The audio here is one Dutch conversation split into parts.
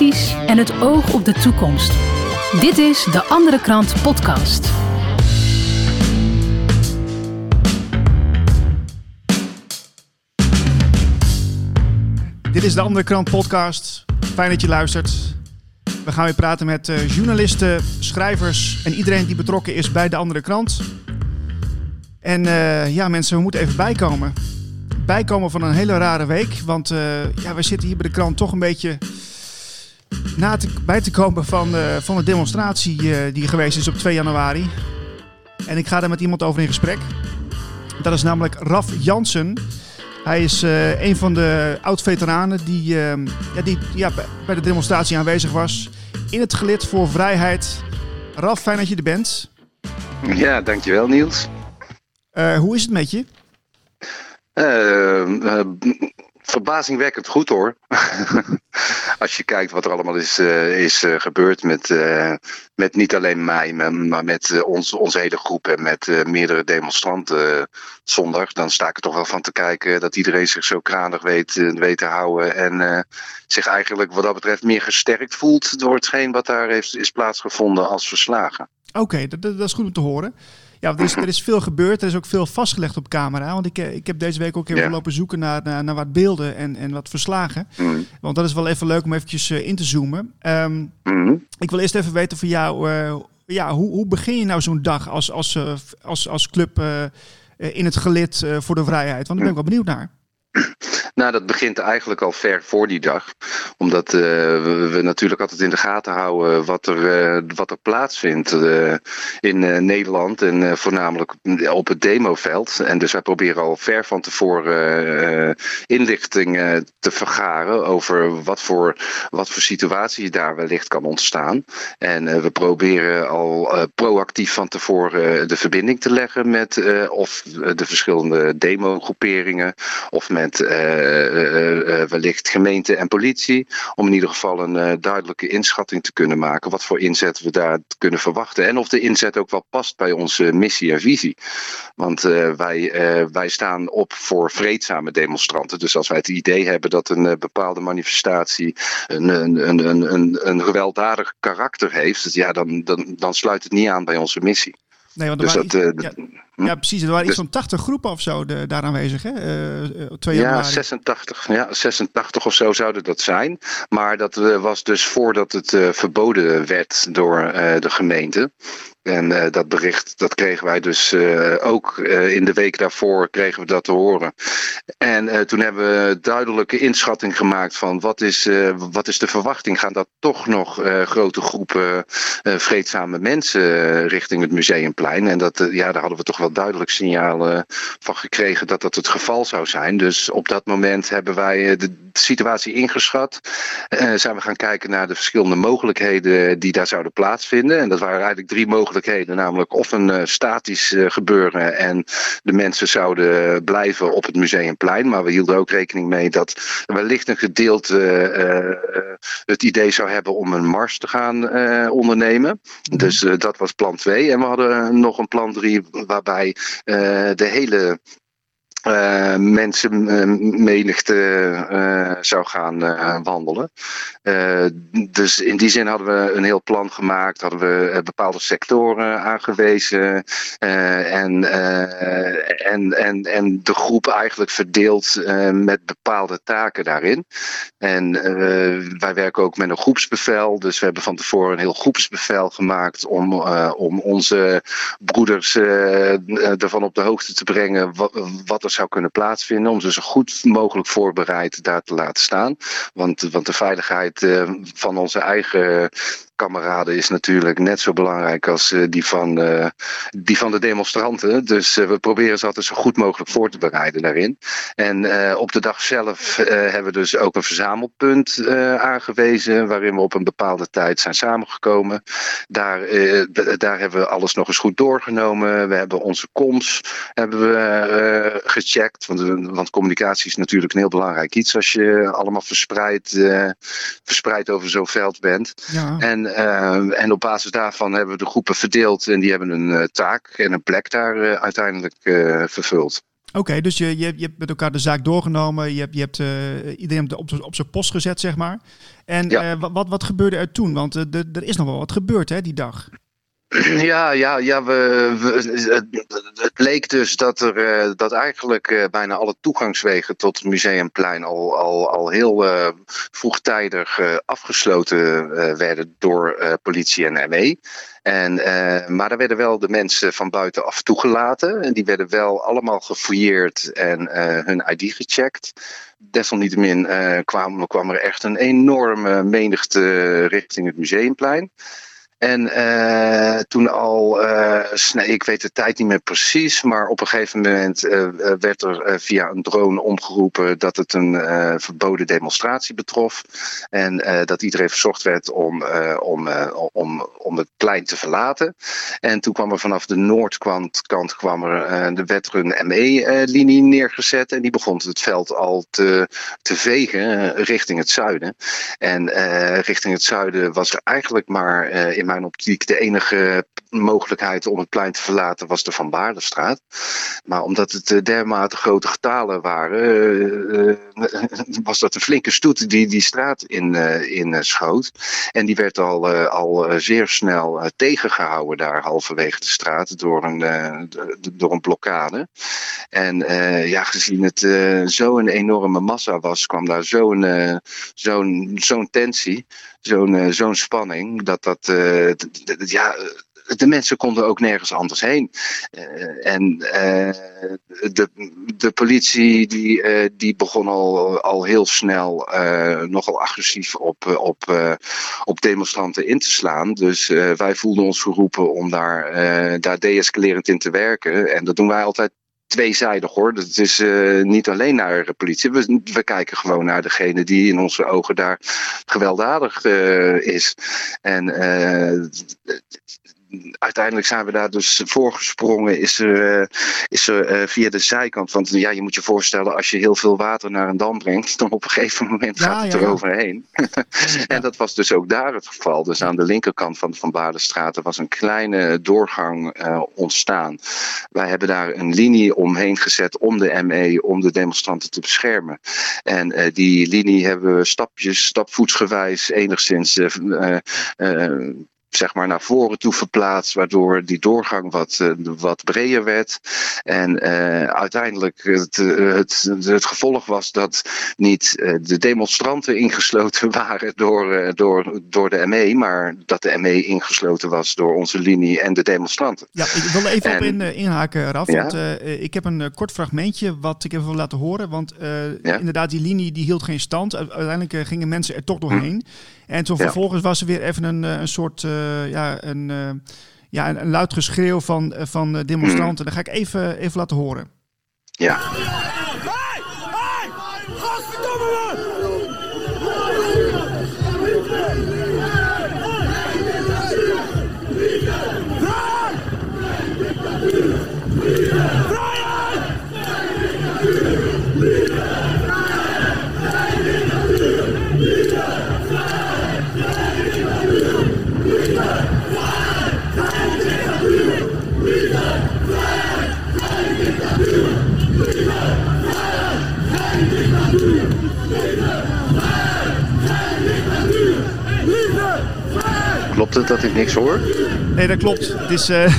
en het oog op de toekomst. Dit is de Andere Krant Podcast. Dit is de Andere Krant Podcast. Fijn dat je luistert. We gaan weer praten met uh, journalisten, schrijvers en iedereen die betrokken is bij de Andere Krant. En uh, ja, mensen, we moeten even bijkomen. Bijkomen van een hele rare week. Want uh, ja, we zitten hier bij de krant toch een beetje na te, bij te komen van, van de demonstratie die geweest is op 2 januari. En ik ga daar met iemand over in gesprek. Dat is namelijk Raf Jansen. Hij is uh, een van de oud-veteranen die, uh, ja, die ja, bij de demonstratie aanwezig was. In het gelid voor vrijheid. Raf, fijn dat je er bent. Ja, dankjewel Niels. Uh, hoe is het met je? Verbazingwekkend goed hoor. Als je kijkt wat er allemaal is, uh, is uh, gebeurd met, uh, met niet alleen mij, maar met ons, onze hele groep en met meerdere demonstranten zondag. Dan sta ik er toch wel van te kijken dat iedereen zich zo kranig weet, weet te houden. En zich eigenlijk wat dat betreft meer gesterkt voelt door hetgeen wat daar heeft, is plaatsgevonden als verslagen. Oké, dat, dat is goed om te horen. Ja, er is, er is veel gebeurd. Er is ook veel vastgelegd op camera. Want ik, ik heb deze week ook even ja. lopen zoeken naar, naar, naar, wat beelden en, en wat verslagen. Mm. Want dat is wel even leuk om eventjes uh, in te zoomen. Um, mm. Ik wil eerst even weten van jou, uh, ja, hoe, hoe begin je nou zo'n dag als, als, uh, als, als club in het gelid voor de vrijheid? Want daar ben ik wel benieuwd naar. Nou, dat begint eigenlijk al ver voor die dag. Omdat uh, we, natuurlijk altijd in de gaten houden wat er, uh, wat er plaatsvindt uh, in Nederland. En voornamelijk op het demoveld. En dus wij proberen al ver van tevoren inlichting te vergaren over wat voor, wat voor situatie daar wellicht kan ontstaan. En we proberen al proactief van tevoren de verbinding te leggen met of de verschillende demogroeperingen of met wellicht gemeente en politie. Om in ieder geval een duidelijke inschatting te kunnen maken. Wat voor inzet we daar kunnen verwachten. En of de inzet ook wel past bij onze missie en visie. Want wij, wij staan op voor vreedzame demonstranten. Dus als wij het idee hebben dat een bepaalde manifestatie een, een, een, een, een gewelddadig karakter heeft. Ja, dan, dan, dan sluit het niet aan bij onze missie. Nee, want er dus dat, iets, ja? Ja, precies. Er waren dus, iets van 80 groepen of zo de, daar aanwezig, hè? Uh, twee ja, 86, ja, 86 of zo zouden dat zijn. Maar dat uh, was dus voordat het uh, verboden werd door de gemeente. En dat bericht, dat kregen wij dus ook in de week daarvoor kregen we dat te horen. En toen hebben we duidelijke inschatting gemaakt van wat is, wat is de verwachting? Gaan dat toch nog grote groepen vreedzame mensen richting het museumplein? En dat, ja, daar hadden we toch wel duidelijk signalen van gekregen dat dat het geval zou zijn. Dus op dat moment hebben wij de situatie ingeschat. zijn we gaan kijken naar de verschillende mogelijkheden die daar zouden plaatsvinden. En dat waren eigenlijk drie mogelijkheden Namelijk of een uh, statisch gebeuren en de mensen zouden blijven op het museumplein. Maar we hielden ook rekening mee dat wellicht een gedeelte het idee zou hebben om een mars te gaan ondernemen. Mhm. Dus dat was plan 2. En we hadden nog een plan 3 waarbij de hele uh, mensenmenigte uh, zou gaan wandelen. dus in die zin hadden we een heel plan gemaakt, hadden we bepaalde sectoren aangewezen en, en, en, en de groep eigenlijk verdeeld met bepaalde taken daarin. En wij werken ook met een groepsbevel, dus we hebben van tevoren een heel groepsbevel gemaakt om, om onze broeders ervan op de hoogte te brengen wat zou kunnen plaatsvinden. Om ze zo goed mogelijk voorbereid daar te laten staan. Want, want de veiligheid uh, van onze eigen kameraden is natuurlijk net zo belangrijk als uh, die, van, uh, die van de demonstranten. Dus uh, we proberen ze altijd zo goed mogelijk voor te bereiden daarin. En op de dag zelf hebben we dus ook een verzamelpunt aangewezen. Waarin we op een bepaalde tijd zijn samengekomen. Daar, daar hebben we alles nog eens goed doorgenomen. We hebben onze comms hebben we, gecheckt. Want, want communicatie is natuurlijk een heel belangrijk iets als je allemaal verspreid, verspreid over zo'n veld bent. Ja. En uh, en op basis daarvan hebben we de groepen verdeeld en die hebben een uh, taak en een plek daar uh, uiteindelijk vervuld. Oké, dus je, je, je hebt met elkaar de zaak doorgenomen. Je hebt, je hebt iedereen op, op zijn post gezet, zeg maar. En wat, wat gebeurde er toen? Want er is nog wel wat gebeurd hè, die dag. Ja, ja, ja we, het, leek dus dat er uh, dat eigenlijk uh, bijna alle toegangswegen tot het museumplein al, al, al heel uh, vroegtijdig afgesloten werden door politie en ME. En, maar er werden wel de mensen van buitenaf toegelaten. En die werden wel allemaal gefouilleerd en hun ID gecheckt. Desalniettemin kwam, kwam er echt een enorme menigte richting het museumplein. En uh, toen al, uh, ik weet de tijd niet meer precies, maar op een gegeven moment uh, werd er via een drone omgeroepen dat het een verboden demonstratie betrof. En dat iedereen verzocht werd om, om, om, om het plein te verlaten. En toen kwam er vanaf de noordkant kant kwam er, er werd er een ME-linie neergezet. En die begon het veld al te, te vegen richting het zuiden. En richting het zuiden was er eigenlijk maar in mijn optiek de enige mogelijkheid om het plein te verlaten was de Van Baardenstraat. Maar omdat het eh, dermate grote getalen waren, eh, eh, was dat een flinke stoet die die straat in, in schoot. En die werd al, al zeer snel tegengehouden daar halverwege de straat door een, door een blokkade. En ja, gezien het zo'n enorme massa was, kwam daar zo'n zo'n zo'n tensie zo'n uh, zo'n spanning. Dat dat, uh, ja, de mensen konden ook nergens anders heen. En de, de politie die, die begon al, al heel snel nogal agressief op, op, op demonstranten in te slaan. Dus wij voelden ons geroepen om daar, daar deescalerend in te werken. En dat doen wij altijd tweezijdig hoor. Het is uh, niet alleen naar de politie. We, we, kijken gewoon naar degene die in onze ogen daar gewelddadig uh, is. En uh, uiteindelijk zijn we daar dus voorgesprongen. Is er, uh, is er uh, via de zijkant. Want ja, je moet je voorstellen, als je heel veel water naar een dam brengt, dan op een gegeven moment gaat het ja, er overheen. en dat was dus ook daar het geval. Dus aan de linkerkant van Van Baardenstraat was een kleine doorgang uh, ontstaan. Wij hebben daar een linie omheen gezet om de ME, om de demonstranten te beschermen. En die linie hebben we stapjes, stapvoetsgewijs enigszins zeg maar naar voren toe verplaatst, waardoor die doorgang wat, uh, wat breder werd. En uh, uiteindelijk het, uh, het, het gevolg was dat niet de demonstranten ingesloten waren door, door, door de ME, maar dat de ME ingesloten was door onze linie en de demonstranten. Ja, ik wil even op in, inhaken, Raf, ja? want ik heb een kort fragmentje wat ik even wil laten horen, want ja? inderdaad, die linie die hield geen stand. Uiteindelijk gingen mensen er toch doorheen. Hm. En toen vervolgens was er weer even een, eh, een soort ja, een, uh, ja, een, een, luid geschreeuw van, van demonstranten. Dat ga ik even, even laten horen. Ja. Klopt dat ik niks hoor? Nee, dat klopt. Het is, uh,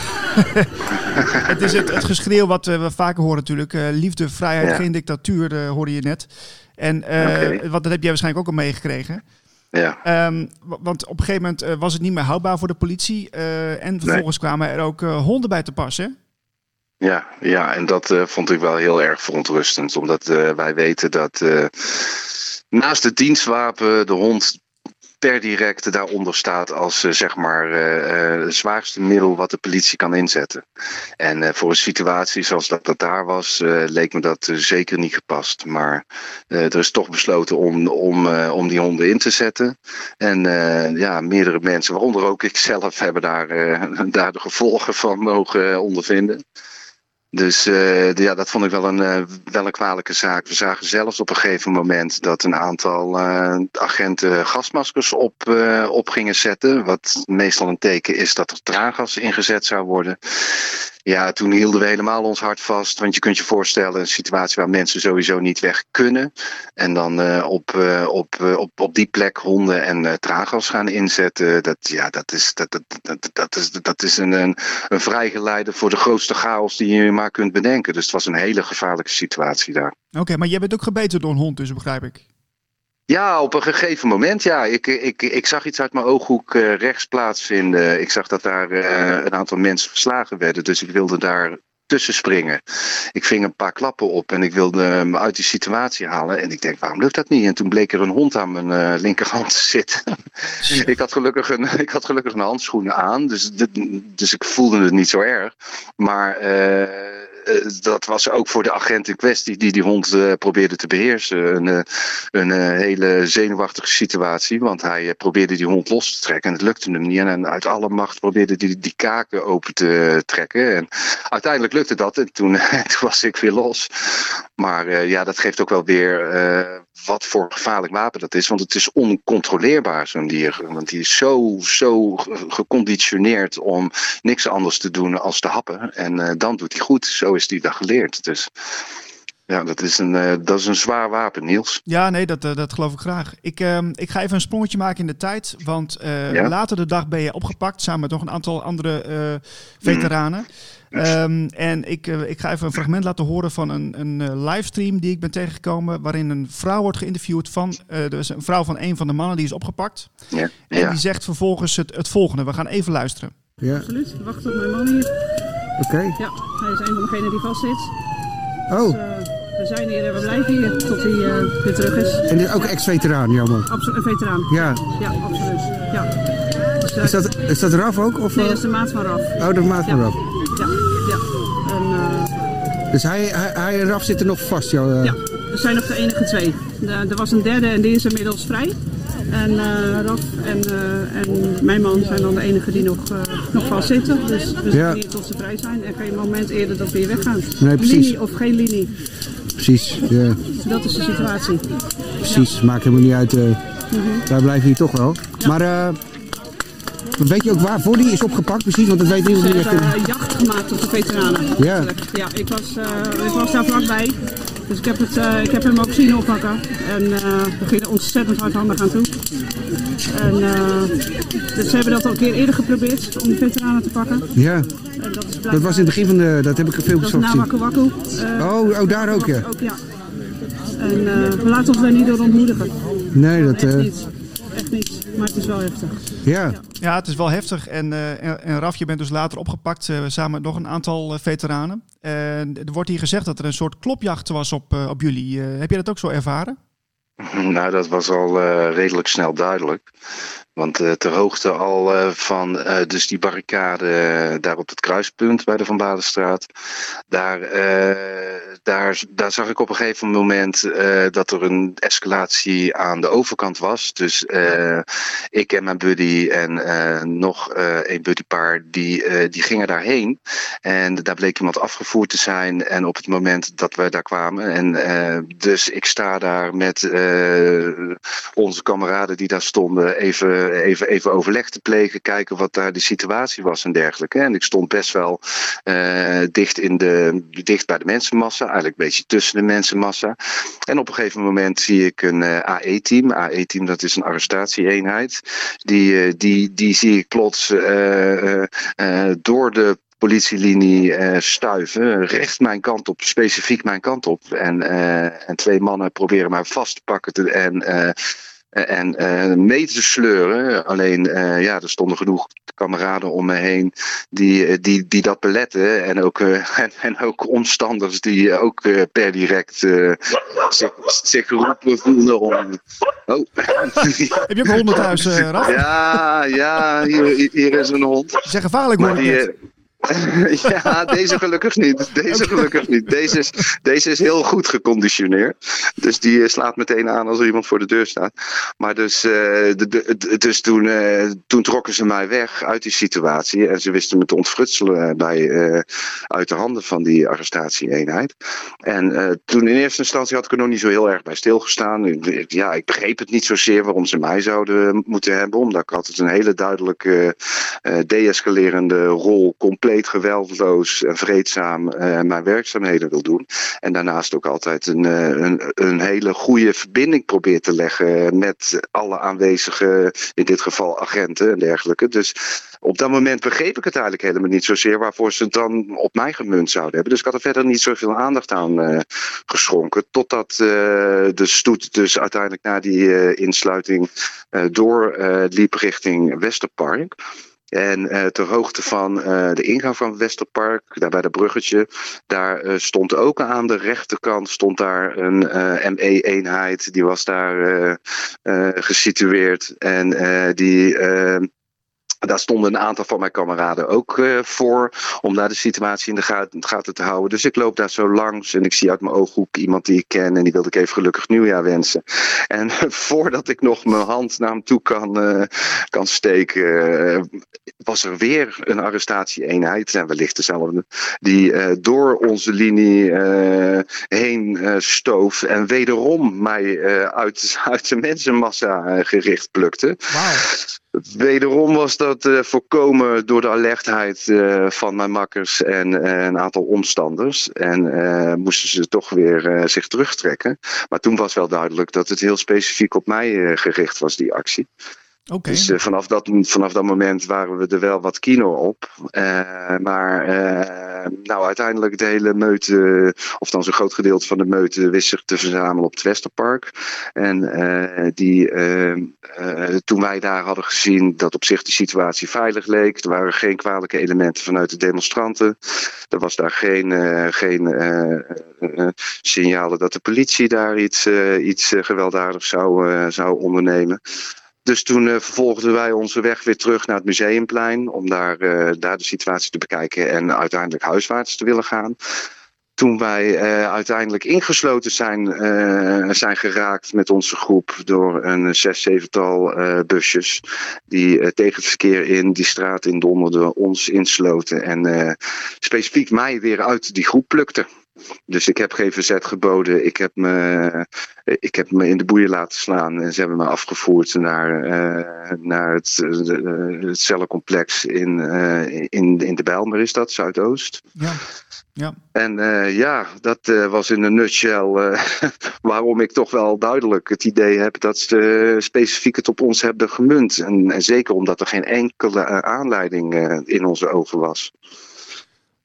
het, is het, het, geschreeuw wat uh, we vaker horen natuurlijk. Uh, liefde, vrijheid, geen dictatuur, hoorde je net. En okay. wat, dat heb jij waarschijnlijk ook al meegekregen. Ja. Um, want op een gegeven moment was het niet meer houdbaar voor de politie. en vervolgens kwamen er ook honden bij te passen. Ja, ja, en dat vond ik wel heel erg verontrustend. Omdat wij weten dat naast het dienstwapen de hond per direct daaronder staat als uh, zeg maar uh, het zwaarste middel wat de politie kan inzetten. En voor een situatie zoals dat, dat daar was, leek me dat zeker niet gepast. Maar er is toch besloten om, om, om die honden in te zetten. En ja, meerdere mensen, waaronder ook ik zelf, hebben daar, daar de gevolgen van mogen ondervinden. Dus uh, ja, dat vond ik wel een, uh, wel een kwalijke zaak. We zagen zelfs op een gegeven moment dat een aantal uh, agenten gasmaskers op, op gingen zetten. Wat meestal een teken is dat er traangas ingezet zou worden. Ja, toen hielden we helemaal ons hart vast. Want je kunt je voorstellen, een situatie waar mensen sowieso niet weg kunnen. En dan op, op, op, op die plek honden en traangas gaan inzetten. Dat, ja, dat is, dat, dat, dat, dat is, dat is een, een, een vrijgeleide voor de grootste chaos die je maar kunt bedenken. Dus het was een hele gevaarlijke situatie daar. Oké, maar jij bent ook gebeten door een hond, dus begrijp ik. Ja, op een gegeven moment, ja. Ik, ik, ik zag iets uit mijn ooghoek uh, rechts plaatsvinden. Ik zag dat daar uh, een aantal mensen verslagen werden. Dus ik wilde daar tussen springen. Ik ving een paar klappen op en ik wilde me uit die situatie halen. En ik denk, waarom lukt dat niet? En toen bleek er een hond aan mijn uh, linkerhand te zitten. ik, had gelukkig een, ik had gelukkig een handschoenen aan, dus, dus ik voelde het niet zo erg. Maar eh, dat was ook voor de agent in kwestie die die hond uh, probeerde te beheersen. Een, uh, een hele zenuwachtige situatie, want hij probeerde die hond los te trekken en het lukte hem niet. En uit alle macht probeerde hij die, die kaken open te trekken. En uiteindelijk lukte dat en toen, toen was ik weer los. Maar ja, dat geeft ook wel weer wat voor gevaarlijk wapen dat is. Want het is oncontroleerbaar, zo'n dier. Want die is zo, zo geconditioneerd om niks anders te doen als te happen. En uh, dan doet hij goed. Zo is hij dat geleerd. Dus ja, dat is een, uh, dat is een zwaar wapen, Niels. Ja, nee, dat, uh, dat geloof ik graag. Ik, uh, ik ga even een sprongetje maken in de tijd. Want ja? later de dag ben je opgepakt samen met nog een aantal andere veteranen. Mm. Um, en ik, ik ga even een fragment laten horen van een, een livestream die ik ben tegengekomen. Waarin een vrouw wordt geïnterviewd van, dus een vrouw van een van de mannen die is opgepakt. Ja. En ja. die zegt vervolgens het, het volgende. We gaan even luisteren. Ja. Absoluut. Wacht op mijn man hier. Oké. Okay. Ja, hij is een van degenen die vastzit. Oh. Dus, we zijn hier en we blijven hier tot hij uh, weer terug is. En is ook ex-veteraan, jouw man? Absoluut, een veteraan. Ja. Ja, absoluut. Ja. Dus, uh, is, dat, is dat Raf ook? Of, nee, dat is de maat van Raf. Oh, de maat van ja. Raf. Dus hij, hij, hij en Raf zitten nog vast? Jou, Ja, we zijn nog de enige twee. Er was een derde en die is inmiddels vrij. En uh, Raf en, uh, en mijn man zijn dan de enige die nog, uh, nog vast zitten. Dus we ja. hier tot ze vrij zijn en geen moment eerder dat we hier weggaan. Nee, precies. Linie of geen linie. Precies, ja. Dat is de situatie. Precies, ja. maakt helemaal niet uit. Mm -hmm. Wij blijven hier toch wel. Ja. Maar weet je ook waarvoor die is opgepakt precies? Want dat weet niemand. Ze hebben uh, jacht gemaakt op de veteranen. Ja. Ja, ik was, uh, ik was daar vlakbij. Dus ik heb, het, uh, ik heb hem ook zien oppakken. En uh, we gingen ontzettend hardhandig aan toe. En dus ze hebben dat al een keer eerder geprobeerd om de veteranen te pakken. Ja. En dat, is dat was in het begin van de, dat heb ik filmpjes van gezien. Dat oh, oh, daar ook ja. Ook, ja. En we laten ons daar niet door ontmoedigen. Nee, dat... Niet. Echt niet. Maar het is wel heftig. Ja. Ja, het is wel heftig. En, uh, en, en Raf, je bent dus later opgepakt uh, samen met nog een aantal uh, veteranen. En er wordt hier gezegd dat er een soort klopjacht was op, op jullie. heb je dat ook zo ervaren? Nou, dat was al redelijk snel duidelijk. Want uh, ter hoogte al uh, van uh, dus die barricade daar op het kruispunt bij de Van Badenstraat. Daar, daar, daar zag ik op een gegeven moment dat er een escalatie aan de overkant was. Dus ik en mijn buddy en nog een buddypaar, die, die gingen daarheen. En daar bleek iemand afgevoerd te zijn. En op het moment dat we daar kwamen. En dus ik sta daar met onze kameraden die daar stonden even even, even overleg te plegen, kijken wat daar de situatie was en dergelijke. En ik stond best wel uh, dicht, in de, dicht bij de mensenmassa, eigenlijk een beetje tussen de mensenmassa. En op een gegeven moment zie ik een uh, AE-team. AE-team, dat is een arrestatieeenheid. Die, uh, die, die zie ik plots door de politielinie stuiven, recht mijn kant op, specifiek mijn kant op. En, en twee mannen proberen mij vast te pakken en en uh, mee te sleuren. Alleen, uh, ja, er stonden genoeg kameraden om me heen die, die, die dat beletten. En ook, uh, en, en ook omstanders die ook per direct zich, zich geroepen voelden om... Oh. Heb je ook honden thuis, Raf? Ja, ja hier, hier is een hond. Ze zijn gevaarlijk, hoor die, ja, deze gelukkig niet. Deze gelukkig niet. Deze is, deze is heel goed geconditioneerd. Dus die eh, slaat meteen aan als er iemand voor de deur staat. Maar dus, uh, de, de, dus toen, uh, toen trokken ze mij weg uit die situatie. En ze wisten me te ontfrutselen bij, uit de handen van die arrestatieeenheid. En toen in eerste instantie had ik er nog niet zo heel erg bij stilgestaan. Ja, ik begreep het niet zozeer waarom ze mij zouden moeten hebben. Omdat ik altijd een hele duidelijke de-escalerende rol compleet compleet geweldloos en vreedzaam uh, mijn werkzaamheden wil doen. En daarnaast ook altijd een, uh, een, een, hele goede verbinding probeert te leggen met alle aanwezige, in dit geval agenten en dergelijke. Dus op dat moment begreep ik het eigenlijk helemaal niet zozeer waarvoor ze het dan op mij gemunt zouden hebben. Dus ik had er verder niet zoveel aandacht aan uh, geschonken. Totdat de stoet dus uiteindelijk na die insluiting doorliep richting Westerpark. En uh, ter hoogte van uh, de ingang van Westerpark, daar bij dat bruggetje, daar uh, stond ook aan de rechterkant stond daar een ME-eenheid. Die was daar gesitueerd. En die daar stonden een aantal van mijn kameraden ook uh, voor om daar de situatie in de gaten, gaten, te houden. Dus ik loop daar zo langs en ik zie uit mijn ooghoek iemand die ik ken en die wilde ik even gelukkig nieuwjaar wensen. En voordat ik nog mijn hand naar hem toe kan, uh, kan steken, uh, was er weer een arrestatieeenheid, en wellicht dezelfde, die door onze linie heen stoof en wederom mij uit, uit de mensenmassa gericht plukte. Wow. Wederom was dat uh, voorkomen door de alertheid uh, van mijn makkers en uh, een aantal omstanders. En moesten ze toch weer zich terugtrekken. Maar toen was wel duidelijk dat het heel specifiek op mij gericht was, die actie. Dus vanaf, dat, vanaf dat moment waren we er wel wat kino op. maar nou, uiteindelijk de hele meute, of dan zo'n groot gedeelte van de meute, wist zich te verzamelen op het Westerpark. En die, toen wij daar hadden gezien dat op zich de situatie veilig leek, er waren geen kwalijke elementen vanuit de demonstranten. Er was daar geen, geen signalen dat de politie daar iets, iets gewelddadigs zou, zou ondernemen. Dus toen uh, vervolgden wij onze weg weer terug naar het museumplein om daar, uh, daar de situatie te bekijken en uiteindelijk huiswaarts te willen gaan. Toen wij uh, uiteindelijk ingesloten zijn, zijn geraakt met onze groep door een zes, zevental busjes die tegen het verkeer in die straat in donderden, ons insloten en specifiek mij weer uit die groep plukten. Dus ik heb geen verzet geboden. Ik heb me, ik heb me in de boeien laten slaan. En ze hebben me afgevoerd naar, uh, naar het, uh, het cellencomplex in, uh, in, in de Bijlmer, is dat, Zuidoost. Ja. Ja. En ja, dat was in een nutshell waarom ik toch wel duidelijk het idee heb dat ze specifiek het op ons hebben gemunt. En, en zeker omdat er geen enkele aanleiding in onze ogen was.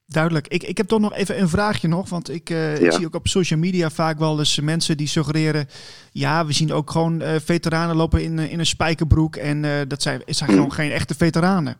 Duidelijk. Ik, ik heb toch nog even een vraagje nog. Want ik, uh, ik zie ook op social media vaak wel eens mensen die suggereren... ja, we zien ook gewoon uh, veteranen lopen in, in een spijkerbroek... en uh, dat zijn, zijn gewoon geen echte veteranen.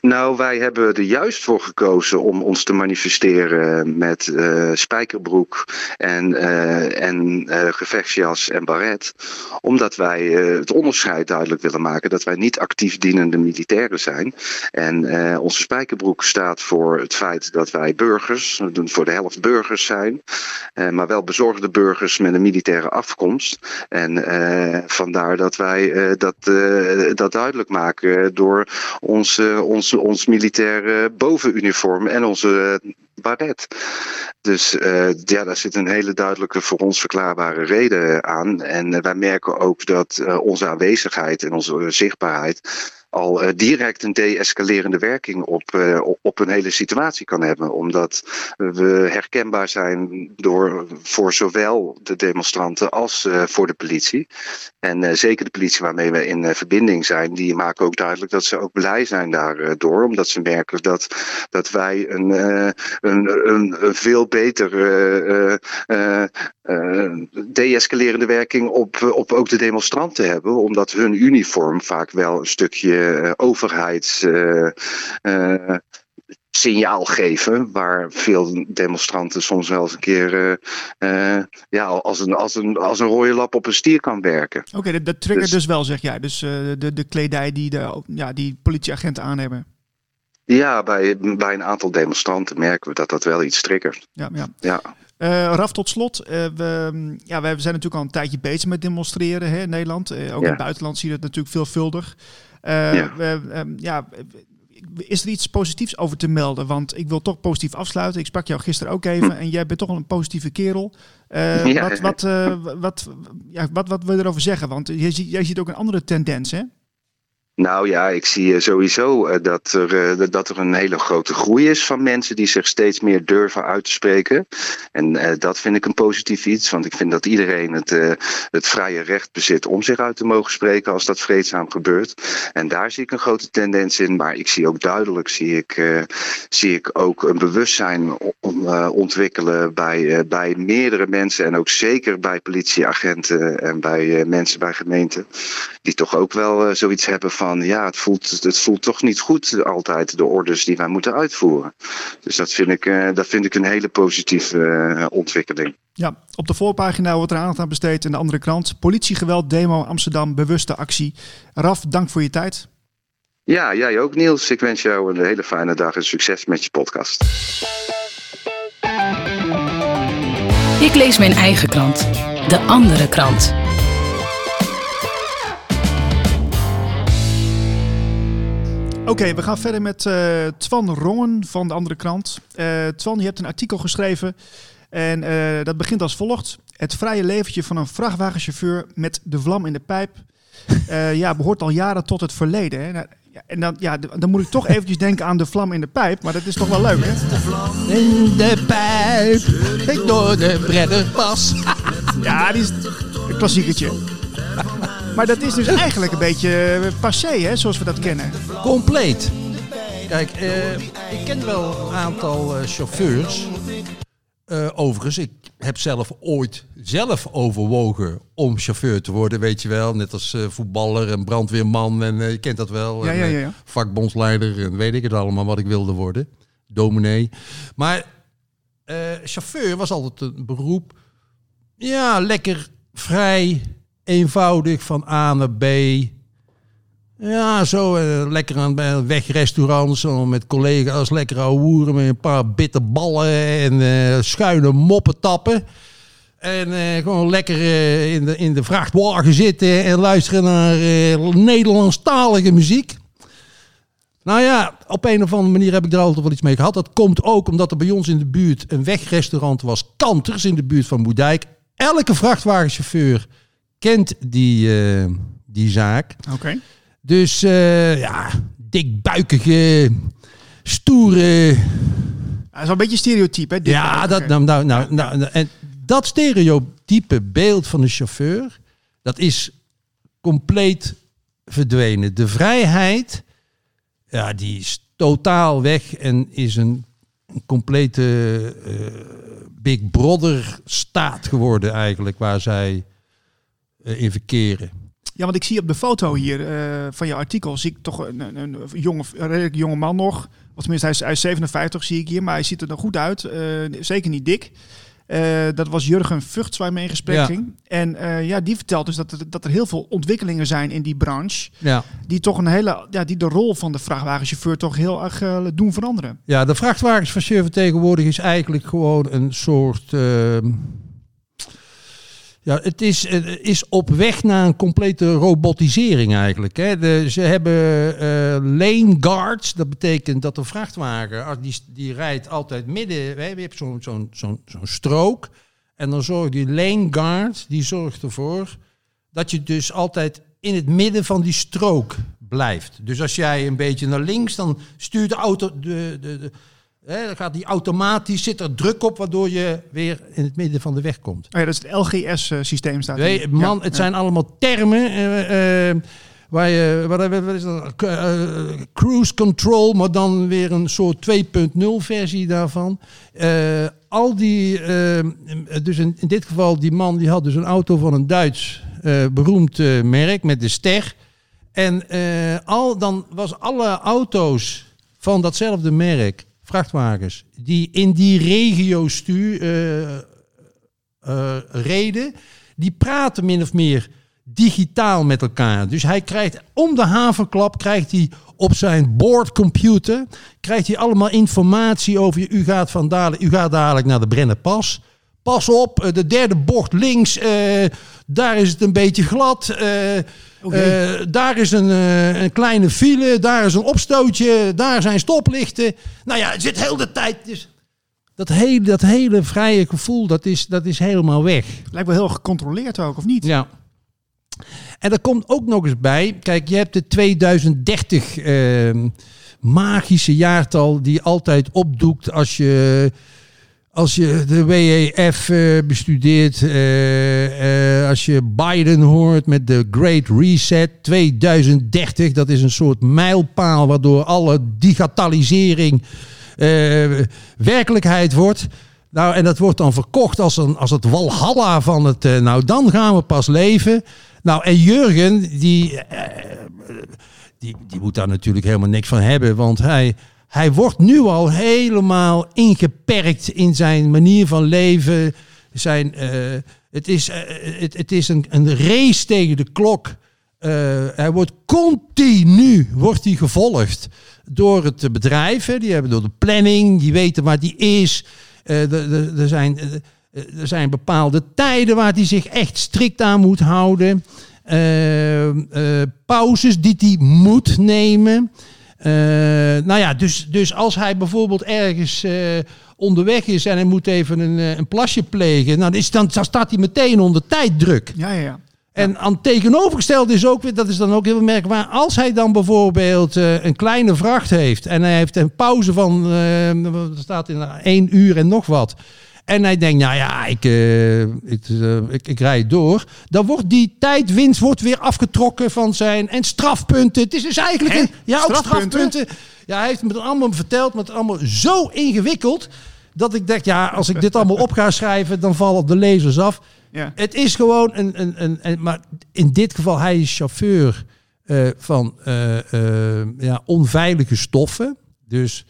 Nou, wij hebben er juist voor gekozen om ons te manifesteren met uh, spijkerbroek en, uh, en uh, gevechtsjas en baret. Omdat wij het onderscheid duidelijk willen maken dat wij niet actief dienende militairen zijn. En onze spijkerbroek staat voor het feit dat wij burgers, voor de helft burgers zijn, maar wel bezorgde burgers met een militaire afkomst. En vandaar dat wij dat, dat duidelijk maken door onze eh, ons, ons militaire bovenuniform en onze eh, baret. Dus uh, ja, daar zit een hele duidelijke voor ons verklaarbare reden aan. En wij merken ook dat onze aanwezigheid en onze zichtbaarheid al uh, direct een de-escalerende werking op, uh, op een hele situatie kan hebben. Omdat we herkenbaar zijn door, voor zowel de demonstranten als uh, voor de politie. En zeker de politie waarmee we in verbinding zijn, die maken ook duidelijk dat ze ook blij zijn daardoor. Omdat ze merken dat, dat wij een, een, een, een, veel betere de-escalerende werking op, op ook de demonstranten hebben. Omdat hun uniform vaak wel een stukje uh, overheidssignaal geven, waar veel demonstranten soms wel eens een keer uh, ja, als, een, als, een, als een rode lap op een stier kan werken. Oké, dat, dat triggert dus, dus, wel, zeg jij. Dus uh, de, de kledij die de ja, die politieagenten aan hebben. Ja, bij, bij een aantal demonstranten merken we dat dat wel iets triggert. Ja, ja. Ja. Eh, Raf, tot slot. eh, we, mm, ja, we zijn natuurlijk al een tijdje bezig met demonstreren hè, in Nederland. Eh, ook in het buitenland zie je dat natuurlijk veelvuldig. Ja. we, ehm, ja, is er iets positiefs over te melden? Want ik wil toch positief afsluiten. Ik sprak jou gisteren ook even en jij bent toch een positieve kerel. Ja. wat, wat, wat, ja, wat, wat wil je erover zeggen? Want jij ziet, jij ziet ook een andere tendens, hè? Nou ja, ik zie eh, sowieso eh, dat er, eh, dat er een hele grote groei is van mensen die zich steeds meer durven uit te spreken. En dat vind ik een positief iets, want ik vind dat iedereen het, het vrije recht bezit om zich uit te mogen spreken als dat vreedzaam gebeurt. En daar zie ik een grote tendens in, maar ik zie ook duidelijk zie ik, zie ik ook een bewustzijn ontwikkelen bij, bij meerdere mensen en ook zeker bij politieagenten en bij mensen bij gemeenten die toch ook wel zoiets hebben ja, het voelt, het voelt toch niet goed altijd de orders die wij moeten uitvoeren. Dus dat vind ik, eh, dat vind ik een hele positieve eh, ontwikkeling. Ja, op de voorpagina wordt er aandacht aan besteed in de andere krant. Politiegeweld, demo Amsterdam, bewuste actie. Raf, dank voor je tijd. Ja, jij ook Niels. Ik wens jou een hele fijne dag en succes met je podcast. Ik lees mijn eigen krant. De andere krant. Oké, we gaan verder met eh, Twan Rongen van de andere krant. Eh, Twan, je hebt een artikel geschreven en eh, dat begint als volgt. Het vrije leventje van een vrachtwagenchauffeur met de vlam in de pijp ja, behoort al jaren tot het verleden. Hè? Nou, ja, en dan, ja, dan moet ik toch eventjes denken aan de vlam in de pijp, maar dat is toch wel leuk, hè? In de pijp, ik door de bredderpas. Ja, die is een klassiekertje. Maar dat is dus eigenlijk een beetje eh, passé, hè, zoals we dat kennen. Compleet. Kijk, eh, ik ken wel een aantal eh, chauffeurs. Overigens, ik heb zelf ooit zelf overwogen om chauffeur te worden, weet je wel. Net als voetballer en brandweerman en je kent dat wel. Ja, ja, ja, ja. vakbondsleider en weet ik het allemaal wat ik wilde worden. Dominee. Maar chauffeur was altijd een beroep. Ja, lekker vrij, eenvoudig van A naar B. Ja, zo eh, lekker aan bij wegrestaurants, met collega's, lekker hoeren met een paar bitterballen en eh, schuine moppen tappen. En eh, gewoon lekker in, de, in de vrachtwagen zitten en luisteren naar Nederlandstalige muziek. Nou ja, op een of andere manier heb ik er altijd wel iets mee gehad. Dat komt ook omdat er bij ons in de buurt een wegrestaurant was. Kanters in de buurt van Moerdijk. Elke vrachtwagenchauffeur kent die, eh, die zaak. Oké. Dus eh, ja, dikbuikige, stoere. Dat is wel een beetje stereotype, hè? Ja, dat, nou, nou, nou, nou, nou, en dat stereotype beeld van de chauffeur, dat is compleet verdwenen. De vrijheid, ja, die is totaal weg en is een, een complete eh, Big Brother staat geworden eigenlijk, waar zij in verkeren. Ja, want ik zie op de foto hier eh, van je artikel, zie ik toch een, een, een jonge, een redelijk jonge man nog. Of tenminste, hij is, hij is 57, zie ik hier, maar hij ziet er nog goed uit. Eh, zeker niet dik. Eh, dat was Jurgen Vugts waar mee in gesprek Ja. ging. En eh, ja, die vertelt dus dat er, dat er heel veel ontwikkelingen zijn in die branche. Ja. Die toch een hele, ja, die de rol van de vrachtwagenchauffeur toch heel erg eh, doen veranderen. Ja, de vrachtwagenschauffeur tegenwoordig is eigenlijk gewoon een soort. Ja, het is, is op weg naar een complete robotisering eigenlijk. Hè. Ze hebben eh, lane guards. Dat betekent dat de vrachtwagen, die, die rijdt altijd midden. Hè, je hebt zo'n zo'n zo'n zo'n strook. En dan zorgt die lane guard, die zorgt ervoor dat je dus altijd in het midden van die strook blijft. Dus als jij een beetje naar links, dan stuurt de auto, de, de, de, hè, dan gaat die automatisch, zit er druk op, waardoor je weer in het midden van de weg komt. Oh ja, dat is het LGS-systeem staat Nee, man, Ja, het ja. zijn allemaal termen. eh, eh, waar je, wat, wat is dat? Eh, cruise control, maar dan weer een soort 2.0 versie daarvan. Eh, al die, eh, dus in, in dit geval, die man die had dus een auto van een Duits eh, beroemd eh, merk met de ster. En eh, al, dan was alle auto's van datzelfde merk, vrachtwagens, die in die regio stuur, eh, reden, die praten min of meer digitaal met elkaar. Dus hij krijgt om de havenklap krijgt hij op zijn boordcomputer krijgt hij allemaal informatie over. U gaat van dadelijk, u gaat dadelijk naar de Brennerpas. Pas op, eh, de derde bocht links, daar is het een beetje glad. Eh, eh, daar is een, eh, een kleine file, daar is een opstootje, daar zijn stoplichten. Nou ja, het zit heel de tijd. Dus dat, hele, dat hele vrije gevoel, dat is, dat is helemaal weg. Lijkt wel heel gecontroleerd ook, of niet? Ja. En er komt ook nog eens bij, kijk, je hebt de 2030 ehm, magische jaartal die altijd opdoekt als je, als je de WEF eh, bestudeert, eh, eh, als je Biden hoort met de Great Reset 2030, dat is een soort mijlpaal waardoor alle digitalisering werkelijkheid wordt. Nou, en dat wordt dan verkocht als, een, als het walhalla van het... nou, dan gaan we pas leven. Nou, en Jurgen, die, die, die moet daar natuurlijk helemaal niks van hebben. Want hij, hij wordt nu al helemaal ingeperkt in zijn manier van leven. Zijn, eh, het is, eh, het, het is een, een race tegen de klok. Eh, hij wordt continu wordt hij gevolgd door het bedrijf. hè. Die hebben door de planning, die weten waar die is. Er- zijn, er zijn bepaalde tijden waar hij zich echt strikt aan moet houden. Pauzes die hij moet nemen. Eh, nou ja, dus, dus als hij bijvoorbeeld ergens eh, onderweg is en hij moet even een, eh, een plasje plegen, nou, is dan, dan staat hij meteen onder tijddruk. Ja, ja, ja. En aan het tegenovergestelde is ook weer, dat is dan ook heel merkbaar, als hij dan bijvoorbeeld een kleine vracht heeft en hij heeft een pauze van, er staat in één uur en nog wat. En hij denkt, nou ja, ik, eh, ik, eh, ik, ik rijd door. Dan wordt die tijdwinst wordt weer afgetrokken van zijn... En strafpunten. Het is dus eigenlijk... Een, ja, ook Strafpunten? strafpunten. Ja, hij heeft me het allemaal verteld, maar het is allemaal zo ingewikkeld... dat ik denk, ja, als ik dit allemaal op ga schrijven... dan vallen de lezers af. ja. Het is gewoon een, een, een, een- maar in dit geval, hij is chauffeur eh, van ja, onveilige stoffen. Dus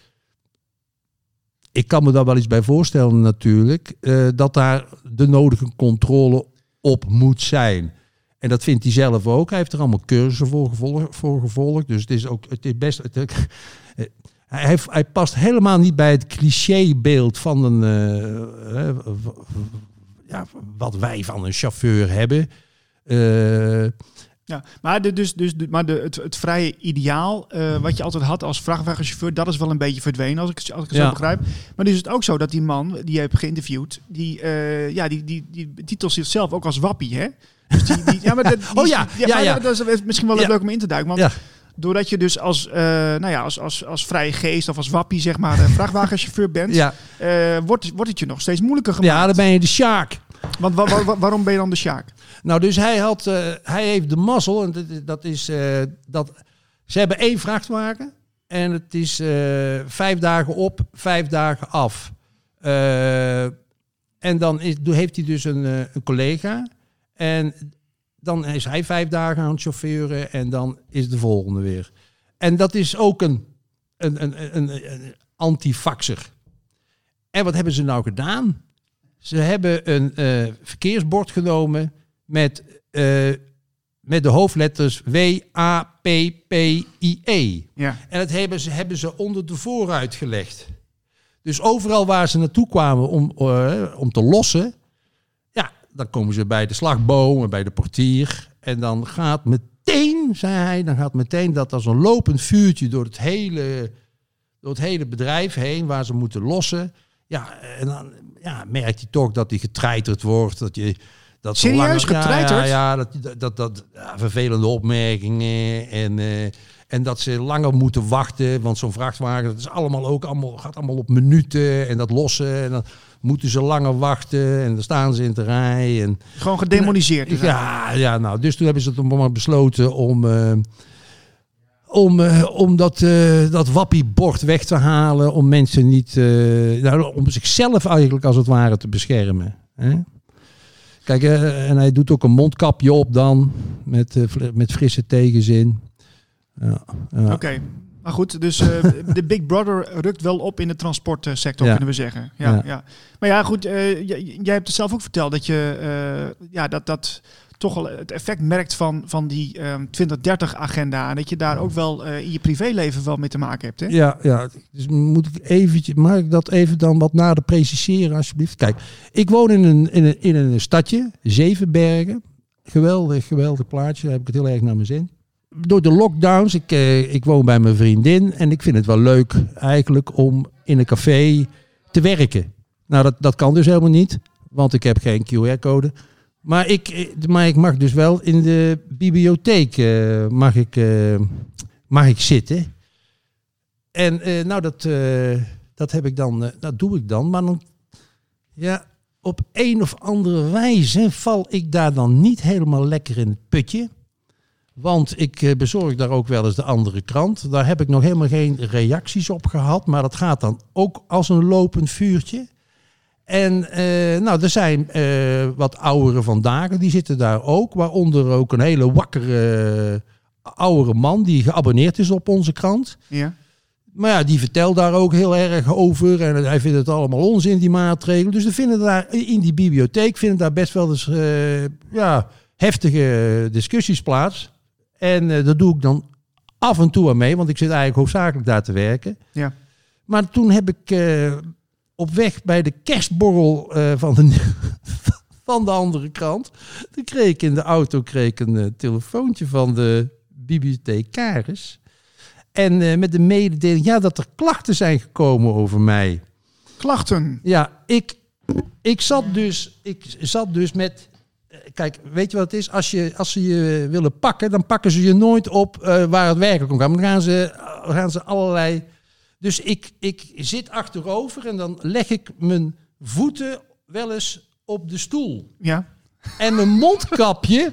ik kan me daar wel iets bij voorstellen natuurlijk, eh, dat daar de nodige controle op moet zijn. En dat vindt hij zelf ook. Hij heeft er allemaal cursussen voor gevolgd. Voor gevolgd dus het is ook, het is best. Hij, hij past helemaal niet bij het clichébeeld van een, eh, eh, ja, wat wij van een chauffeur hebben. Ja, maar, de, dus, dus, de- maar de, het, het vrije ideaal, eh, wat je altijd had als vrachtwagenchauffeur, dat is wel een beetje verdwenen, als ik, het- als ik het Ja. zo begrijp. Maar nu is het ook zo dat die man, die je hebt geïnterviewd, die, eh, ja, die, die, die titelt zichzelf ook als wappie, hè? Dus die, die, ja, maar dat, die- Oh ja, ja, ja. Dat is misschien wel leuk om in te duiken. Want Ja. doordat je dus als, eh, nou ja, als, als, als vrije geest of als wappie, zeg maar, een vrachtwagenchauffeur bent, ja, wordt, wordt het je nog steeds moeilijker gemaakt. ja, dan ben je de Sjaak. Want wa- wa- wa- waarom ben je dan de Sjaak? Nou, dus hij, had, eh, hij heeft de mazzel. En dat, is- eh, dat. Ze hebben één vrachtwagen. En het is eh, vijf dagen op, vijf dagen af. En dan is, heeft hij dus een, een collega. En dan is hij vijf dagen aan het chauffeuren. En dan is de volgende weer. En dat is ook een, een, een, een, een antifaxer. En wat hebben ze nou gedaan? Ze hebben een eh, verkeersbord genomen met, eh, met de hoofdletters W, A, P, P, I, E. Ja. En dat hebben ze, hebben ze onder de vooruit gelegd. Dus overal waar ze naartoe kwamen om, eh, om te lossen, ja, dan komen ze bij de slagboom en bij de portier. En dan gaat meteen, zei hij, dan gaat meteen dat als een lopend vuurtje door het hele, door het hele bedrijf heen, waar ze moeten lossen. Ja, en dan ja, merkt hij toch dat hij getreiterd wordt. Dat je, dat Serieus, langer- getreiterd? Ja, ja, dat, dat, dat, ja, vervelende opmerkingen. En, eh, en dat ze langer moeten wachten. Want zo'n vrachtwagen, dat is allemaal ook allemaal, gaat allemaal op minuten. En dat lossen. En dan moeten ze langer wachten. En dan staan ze in de rij. En, Gewoon gedemoniseerd. dus ja, ja, nou, dus toen hebben ze het maar besloten om, eh, om, eh, om dat, eh dat wappiebord weg te halen. Om mensen niet, eh, nou, om zichzelf eigenlijk als het ware te beschermen. Hè? Kijk, en hij doet ook een mondkapje op dan, met, met frisse tegenzin. Ja. Oké. Maar goed, dus de Big Brother rukt wel op in de transportsector, Ja. kunnen we zeggen. Ja, ja. Ja. Maar ja, goed, jij hebt het zelf ook verteld dat je, ja, dat, dat toch wel het effect merkt van, van die ehm 2030-agenda. En dat je daar ook wel eh, in je privéleven wel mee te maken hebt. Hè? Ja, ja. Dus moet ik eventjes, mag ik dat even dan wat nader preciseren alsjeblieft? Kijk, ik woon in een, in een, in een stadje, Zevenbergen. Geweldig, geweldig plaatje. Daar heb ik het heel erg naar mijn zin. Door de lockdowns, ik, eh, ik woon bij mijn vriendin en ik vind het wel leuk eigenlijk om in een café te werken. Nou, dat, dat kan dus helemaal niet, want ik heb geen QR-code. Maar ik, eh, maar ik mag dus wel in de bibliotheek eh, mag ik, eh, mag ik zitten. En nou, dat, dat heb ik dan, dat doe ik dan. Maar dan, ja, op een of andere wijze val ik daar dan niet helemaal lekker in het putje. Want ik bezorg daar ook wel eens de andere krant. Daar heb ik nog helemaal geen reacties op gehad. Maar dat gaat dan ook als een lopend vuurtje. En eh, nou, er zijn eh, wat oudere vandaag, die zitten daar ook. Waaronder ook een hele wakkere uh, oudere man die geabonneerd is op onze krant. Ja. Maar ja, die vertelt daar ook heel erg over. En hij vindt het allemaal onzin, die maatregelen. Dus er vinden daar in die bibliotheek vinden daar best wel eens eh, ja, heftige discussies plaats. En dat doe ik dan af en toe aan mee, want ik zit eigenlijk hoofdzakelijk daar te werken. Ja. Maar toen heb ik op weg bij de kerstborrel eh, van, de, van de andere krant. Toen kreeg ik in de auto kreeg ik een eh, telefoontje van de bibliothecaris. En eh, met de mededeling ja, dat er klachten zijn gekomen over mij. Klachten. Ja, ik, ik, zat, dus, ik zat dus met. Kijk, weet je wat het is? Als, je, als ze je willen pakken, dan pakken ze je nooit op waar het werkelijk om gaat. Dan gaan ze, gaan ze allerlei. Dus ik, ik zit achterover en dan leg ik mijn voeten wel eens op de stoel. Ja. En mijn mondkapje,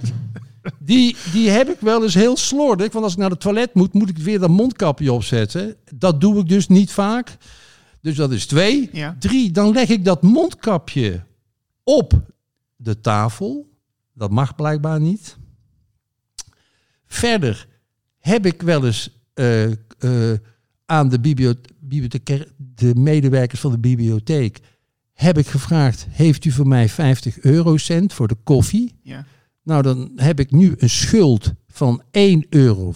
die, die heb ik wel eens heel slordig. Want als ik naar het toilet moet, moet ik weer dat mondkapje opzetten. Dat doe ik dus niet vaak. Dus dat is twee. Ja. Drie, dan leg ik dat mondkapje op de tafel. Dat mag blijkbaar niet. Verder heb ik wel eens eh, eh, aan de, biblio- bibliotheca- de medewerkers van de bibliotheek heb ik gevraagd: heeft u voor mij 50 eurocent voor de koffie? Ja. Nou, dan heb ik nu een schuld van 1,50 euro.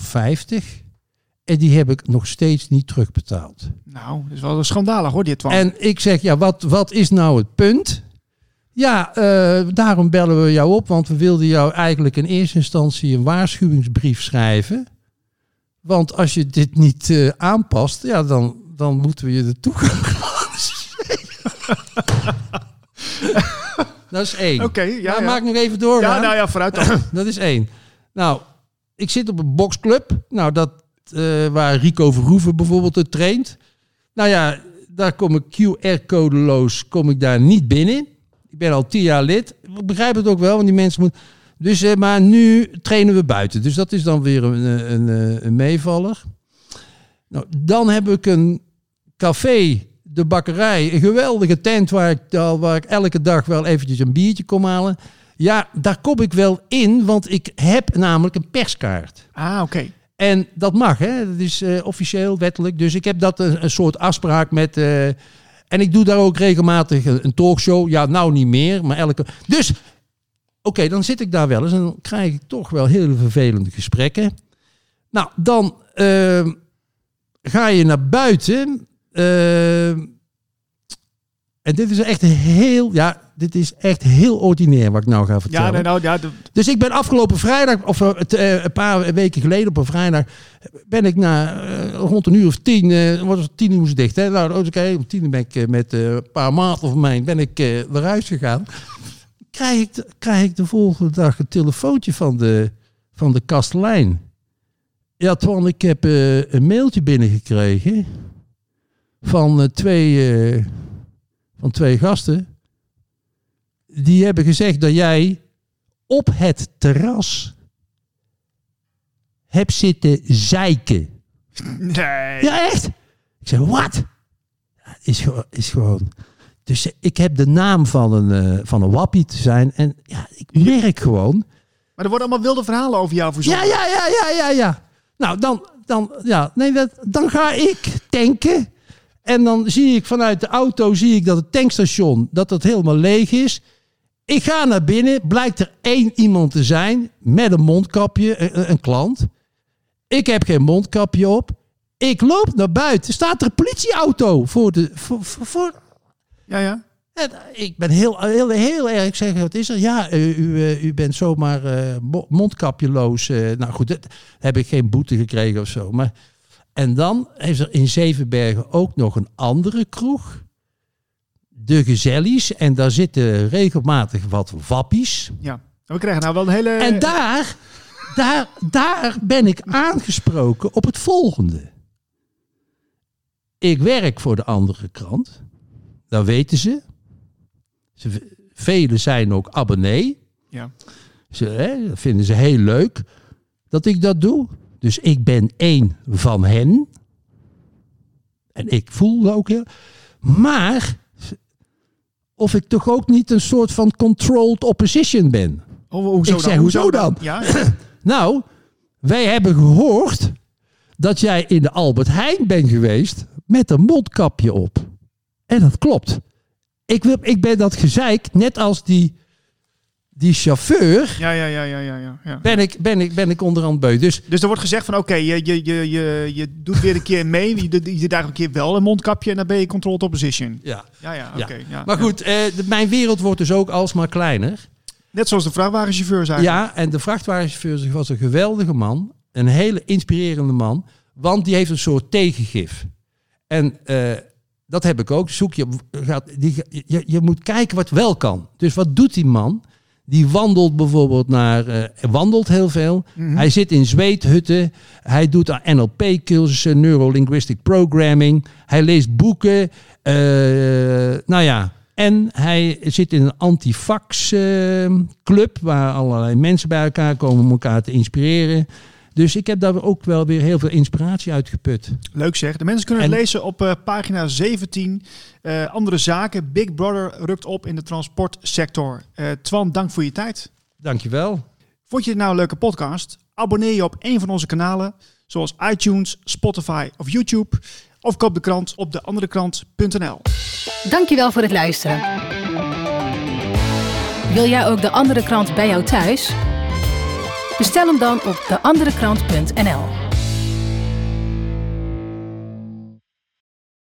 En die heb ik nog steeds niet terugbetaald. Nou, dat is wel schandalig hoor, dit Twan. En ik zeg, ja, wat, wat is nou het punt? Ja, eh, daarom bellen we jou op, want we wilden jou eigenlijk in eerste instantie een waarschuwingsbrief schrijven. Want als je dit niet eh, aanpast, ja, dan, dan moeten we je de toegang Dat is één. Oké, ja, ja. maak nog even door. Ja, nou ja, vooruit dan. Dat is één. Nou, ik zit op een boxclub. Nou, dat, eh, waar Rico Verhoeven bijvoorbeeld het traint. Nou ja, daar kom ik QR-codeloos kom ik daar niet binnen. Ik ben al tien jaar lid. Ik begrijp het ook wel, want die mensen moeten... Dus, eh, maar nu trainen we buiten. Dus dat is dan weer een, eh, een, een, een meevaller. Nou, dan heb ik een café, de bakkerij. Een geweldige tent waar ik, waar ik elke dag wel eventjes een biertje kom halen. Ja, daar kom ik wel in, want ik heb namelijk een perskaart. Ah, oké. En dat mag, hè? Dat is eh, officieel, wettelijk. Dus ik heb dat een, een soort afspraak met. eh, en ik doe daar ook regelmatig een, een talkshow. Ja, nou niet meer, maar elke. Dus, oké, dan zit ik daar wel eens en dan krijg ik toch wel hele vervelende gesprekken. Nou, dan eh, ga je naar buiten. eh, en dit is echt heel, ja, dit is echt heel ordinair wat ik nou ga vertellen. Ja, nee, nou, ja, de- Dus ik ben afgelopen vrijdag, of eh, eh, een paar weken geleden op een vrijdag, ben ik na eh, rond een uur of tien, was het tien uur moest dicht. Hè? Nou, oké, om tien uur ben ik met een paar maten van mij ben ik naar huis gegaan. Krijg ik, de, krijg ik de volgende dag een telefoontje van de, van de kastelein. Ja, Twan, ik heb eh, een mailtje binnengekregen van, eh, twee, eh, van twee gasten. Die hebben gezegd dat jij op het terras hebt zitten zeiken. nee. Ja, echt? Ik zeg, wat? Ja, is, gewoon, is gewoon... Dus ik heb de naam van een, eh, van een wappie te zijn. En ja, ik merk gewoon... Maar er worden allemaal wilde verhalen over jou verzonnen. Ja, ja, ja, ja, ja, ja. Nou, dan, dan, ja, nee, dat, dan ga ik tanken. En dan zie ik vanuit de auto zie ik dat het tankstation dat dat helemaal leeg is. Ik ga naar binnen, blijkt er één iemand te zijn met een mondkapje, een, een klant. Ik heb geen mondkapje op. Ik loop naar buiten. Staat er een politieauto voor de. Voor, voor, voor- Ja, ja. en ik ben heel, heel, heel erg. Ik zeg, wat is er? Ja, eh, u, eh, u bent zomaar mo- mondkapjeloos. eh. nou goed, dat heb ik geen boete gekregen of zo. Maar, en dan is er in Zevenbergen ook nog een andere kroeg. De Gezellies. En daar zitten regelmatig wat wappies. ja. We krijgen nou wel een hele... En daar, daar, daar ben ik aangesproken op het volgende. Ik werk voor de andere krant. Dat weten ze. ze velen zijn ook abonnee. Ja. Ze, hè, dat vinden ze heel leuk dat ik dat doe. Dus ik ben één van hen. En ik voel dat ook heel. Maar of ik toch ook niet een soort van controlled opposition ben. Oh, hoezo Ik zeg, dan? hoezo dan? Ja, Nou, wij hebben gehoord dat jij in de Albert Heijn bent geweest met een mondkapje op. En dat klopt. Ik, wil, ik ben dat gezeik, net als die, die chauffeur, ja, ja, ja, ja, ja, ja, ben ik, ben ik, ben ik onderhand beu. Dus Dus er wordt gezegd van oké, je, je, je, je, je doet weer een keer mee. Je, doet- je draagt een keer wel een mondkapje en dan ben je controlled opposition. ja. Ja, ja, Ja. oké. ja, Maar goed, eh, de- mijn wereld wordt dus ook alsmaar kleiner. Net zoals de vrachtwagenchauffeur zei. Ja, en de vrachtwagenchauffeur was een geweldige man. Een hele inspirerende man. Want die heeft een soort tegengif. En eh, dat heb ik ook. Zoek je, gaat, die, je, je moet kijken wat wel kan. Dus wat doet die man? Die wandelt bijvoorbeeld naar... eh, hij wandelt heel veel. Hij zit in zweethutten. Hij doet NLP-cursussen, Neurolinguistic Programming. Hij leest boeken. eh, nou ja, en hij zit in een antifax-club... waar allerlei mensen bij elkaar komen om elkaar te inspireren. Dus ik heb daar ook wel weer heel veel inspiratie uit geput. Leuk zeg. De mensen kunnen het En- lezen op eh, pagina 17. Eh, andere zaken. Big Brother rukt op in de transportsector. Eh Twan, dank voor je tijd. Dankjewel. Vond je dit nou een leuke podcast? Abonneer je op een van onze kanalen, zoals iTunes, Spotify of YouTube. Of koop de krant op deanderekrant.nl. Dankjewel voor het luisteren. Wil jij ook de andere krant bij jou thuis? Bestel hem dan op deanderekrant.nl.